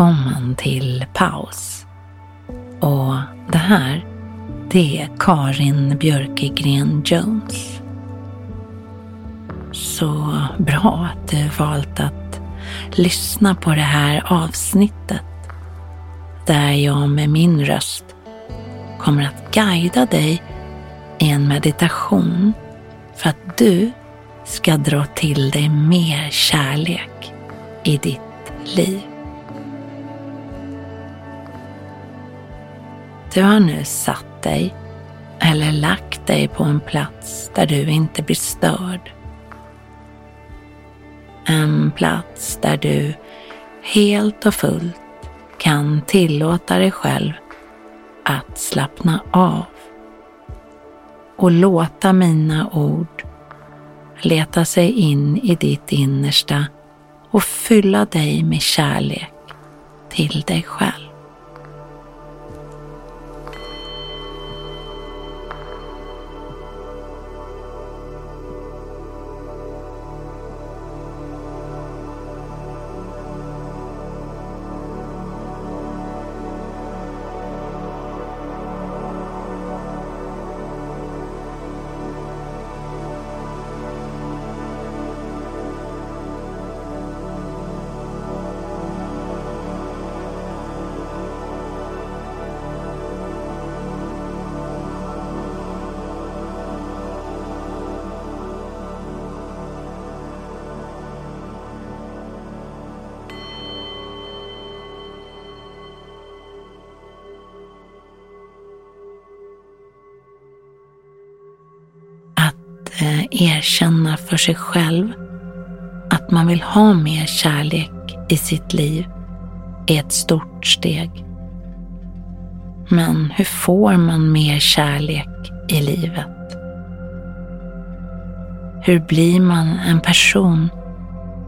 Välkommen till paus. Och det här, det är Karin Björkegren Jones. Så bra att du valt att lyssna på det här avsnittet. Där jag med min röst kommer att guida dig i en meditation för att du ska dra till dig mer kärlek i ditt liv. Du har nu satt dig eller lagt dig på en plats där du inte blir störd. En plats där du helt och fullt kan tillåta dig själv att slappna av och låta mina ord leta sig in i ditt innersta och fylla dig med kärlek till dig själv. Eh, erkänna för sig själv att man vill ha mer kärlek i sitt liv är ett stort steg. Men hur får man mer kärlek i livet? Hur blir man en person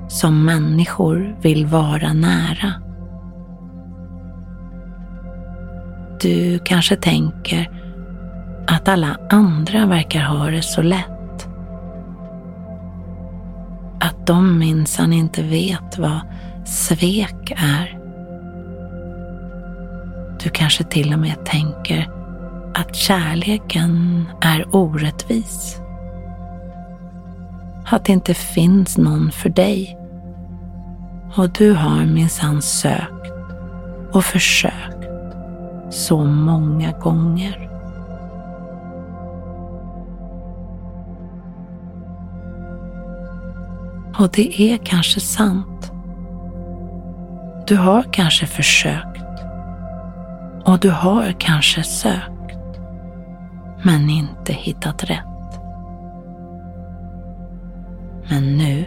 som människor vill vara nära? Du kanske tänker att alla andra verkar ha det så lätt att de minsann inte vet vad svek är. Du kanske till och med tänker att kärleken är orättvis. Att det inte finns någon för dig. Och du har minsann sökt och försökt så många gånger. Och det är kanske sant. Du har kanske försökt. Och du har kanske sökt. Men inte hittat rätt. Men nu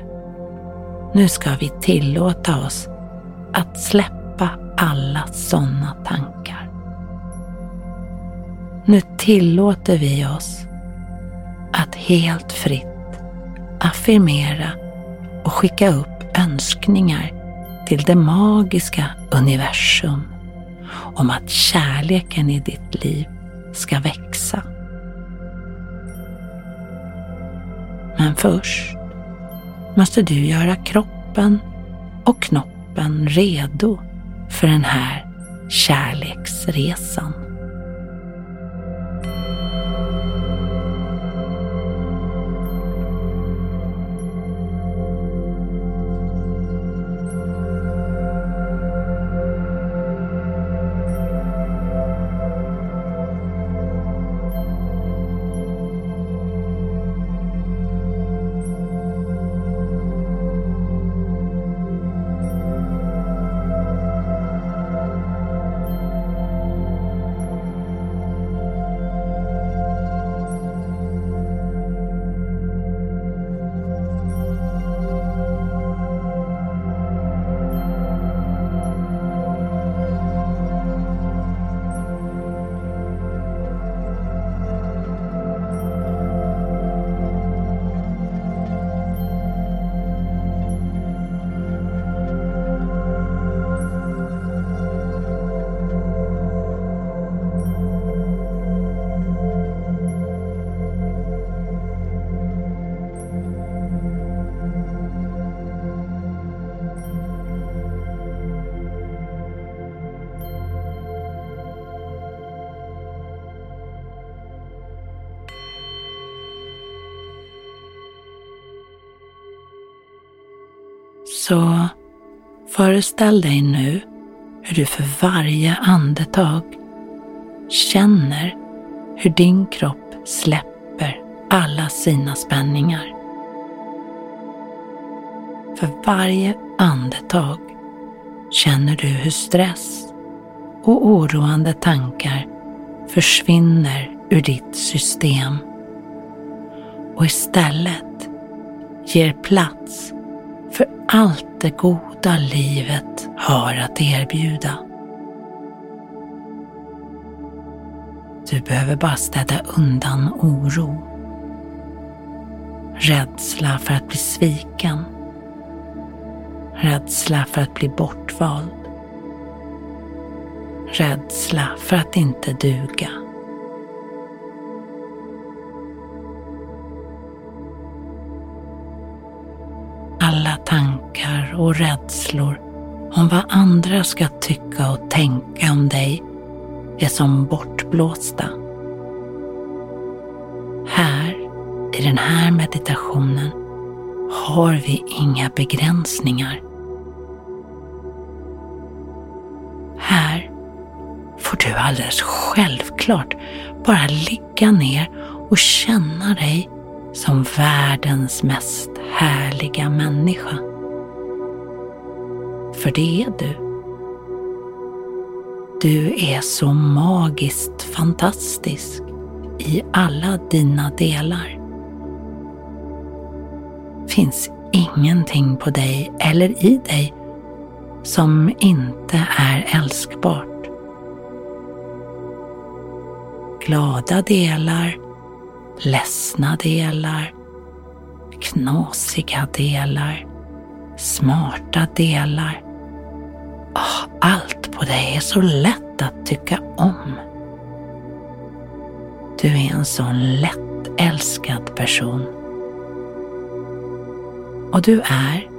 Nu ska vi tillåta oss att släppa alla sådana tankar. Nu tillåter vi oss att helt fritt affirmera och skicka upp önskningar till det magiska universum om att kärleken i ditt liv ska växa. Men först måste du göra kroppen och knoppen redo för den här kärleksresan. Så föreställ dig nu hur du för varje andetag känner hur din kropp släpper alla sina spänningar. För varje andetag känner du hur stress och oroande tankar försvinner ur ditt system och istället ger plats för allt det goda livet har att erbjuda. Du behöver bara städa undan oro. Rädsla för att bli sviken. Rädsla för att bli bortvald. Rädsla för att inte duga. Alla tankar och rädslor om vad andra ska tycka och tänka om dig är som bortblåsta. Här, i den här meditationen, har vi inga begränsningar. Här får du alldeles självklart bara ligga ner och känna dig som världens mest härliga människa. För det är du. Du är så magiskt fantastisk i alla dina delar. Finns ingenting på dig eller i dig som inte är älskbart. Glada delar, ledsna delar, knasiga delar, smarta delar. Oh, allt på dig är så lätt att tycka om. Du är en sån lätt älskad person. Och du är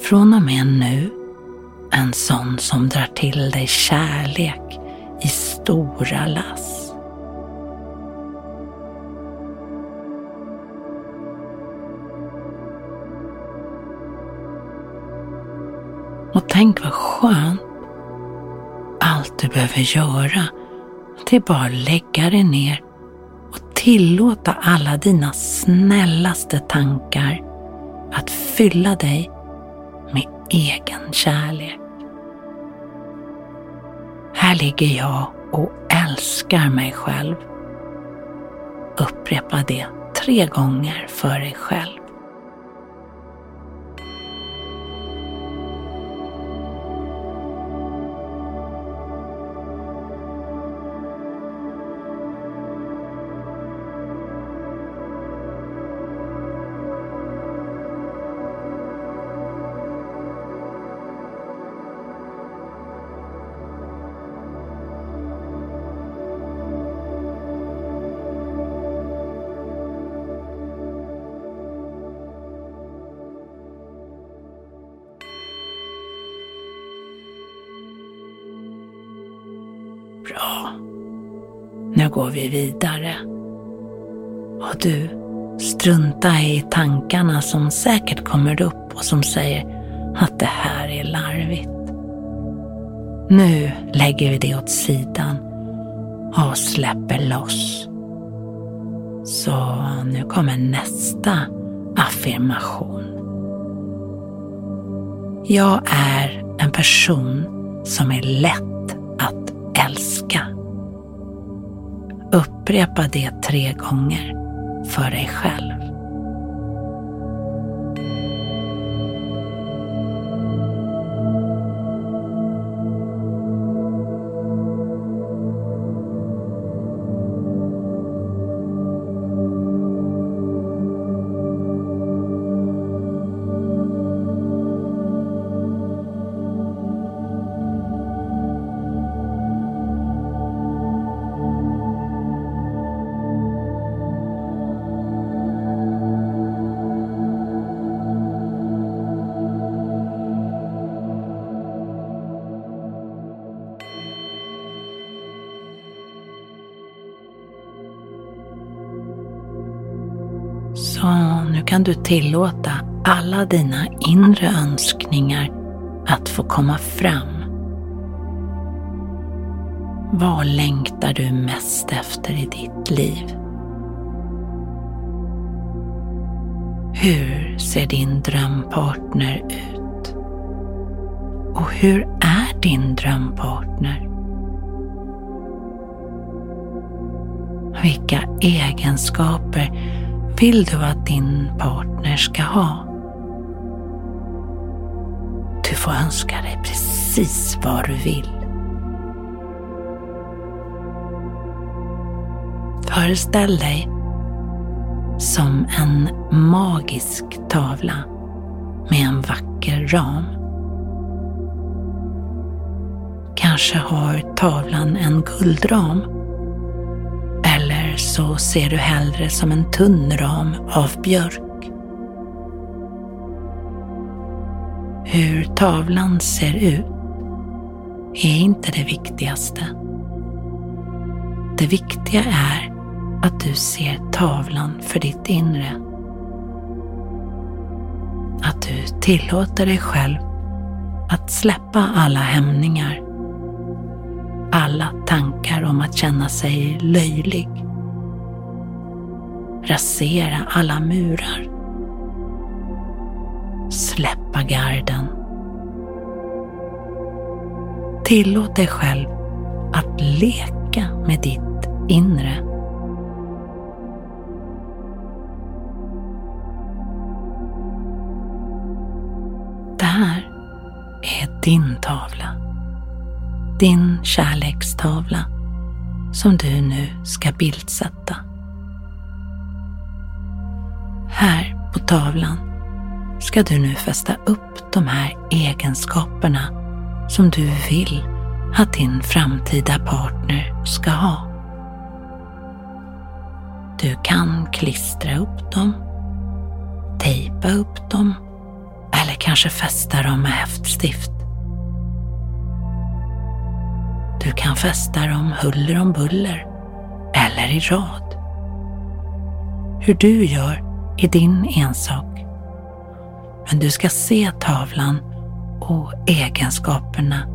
från och med nu en sån som drar till dig kärlek i stora lass. Och tänk vad skönt. Allt du behöver göra, det är bara att lägga dig ner och tillåta alla dina snällaste tankar att fylla dig med egen kärlek. Här ligger jag och älskar mig själv. Upprepa det tre gånger för dig själv. Bra. Nu går vi vidare. Och du, strunta i tankarna som säkert kommer upp och som säger att det här är larvigt. Nu lägger vi det åt sidan och släpper loss. Så nu kommer nästa affirmation. Jag är en person som är lätt Upprepa det tre gånger för dig själv. Kan du tillåta alla dina inre önskningar att få komma fram. Vad längtar du mest efter i ditt liv? Hur ser din drömpartner ut? Och hur är din drömpartner? Vilka egenskaper vill du att din partner ska ha? Du får önska dig precis vad du vill. Föreställ dig som en magisk tavla med en vacker ram. Kanske har tavlan en guldram så ser du hellre som en tunn ram av björk. Hur tavlan ser ut är inte det viktigaste. Det viktiga är att du ser tavlan för ditt inre. Att du tillåter dig själv att släppa alla hämningar alla tankar om att känna sig löjlig. Rasera alla murar. Släppa garden. Tillåt dig själv att leka med ditt inre. Det här är din tavla din kärlekstavla som du nu ska bildsätta. Här på tavlan ska du nu fästa upp de här egenskaperna som du vill att din framtida partner ska ha. Du kan klistra upp dem, tejpa upp dem eller kanske fästa dem med häftstift. Du kan fästa dem huller om buller eller i rad. Hur du gör är din ensak. Men du ska se tavlan och egenskaperna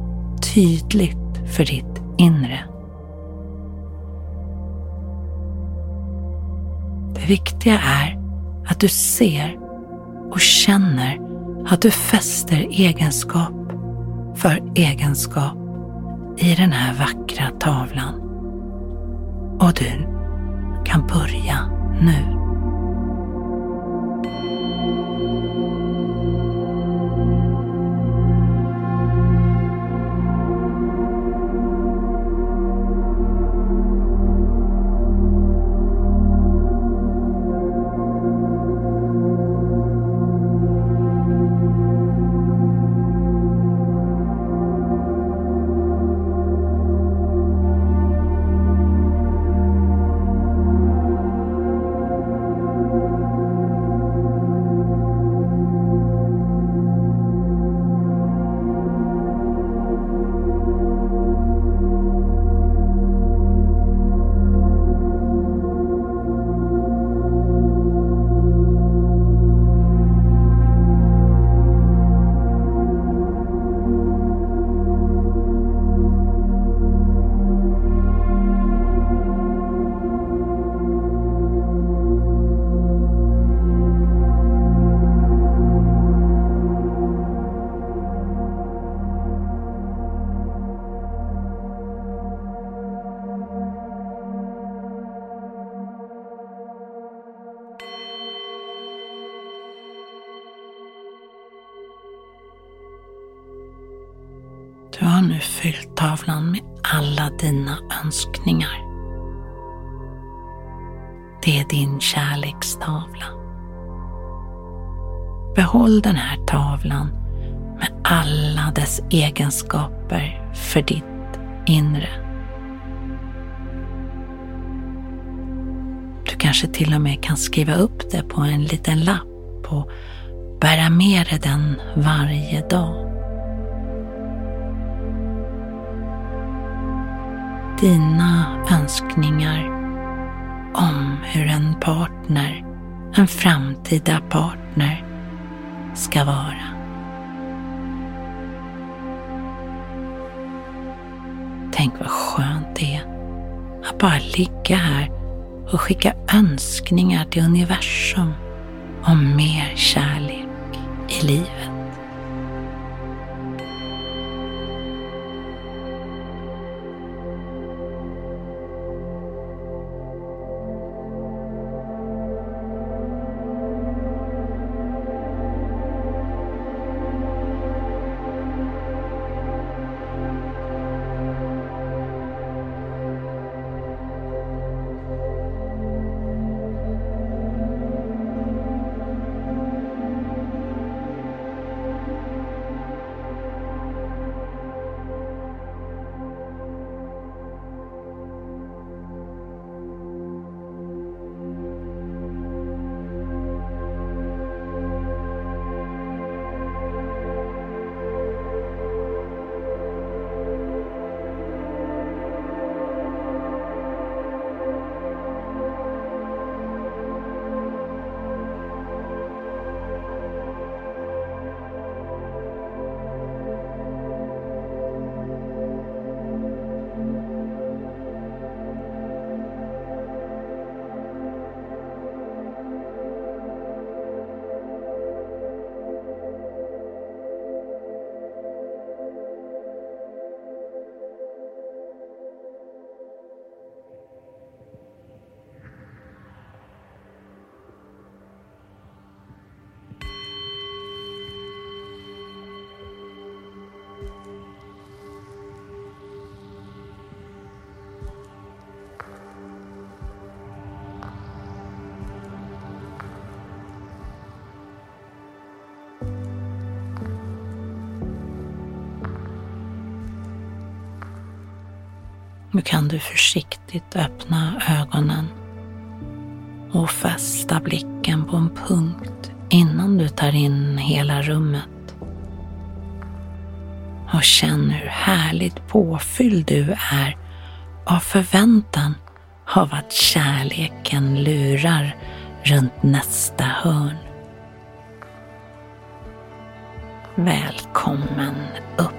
tydligt för ditt inre. Det viktiga är att du ser och känner att du fäster egenskap för egenskap i den här vackra tavlan. Och du kan börja nu. Kärlekstavla. Behåll den här tavlan med alla dess egenskaper för ditt inre. Du kanske till och med kan skriva upp det på en liten lapp och bära med dig den varje dag. Dina önskningar om hur en partner, en framtida partner, ska vara. Tänk vad skönt det är att bara ligga här och skicka önskningar till universum om mer kärlek i livet. Nu kan du försiktigt öppna ögonen och fästa blicken på en punkt innan du tar in hela rummet. Och känn hur härligt påfylld du är av förväntan av att kärleken lurar runt nästa hörn. Välkommen upp.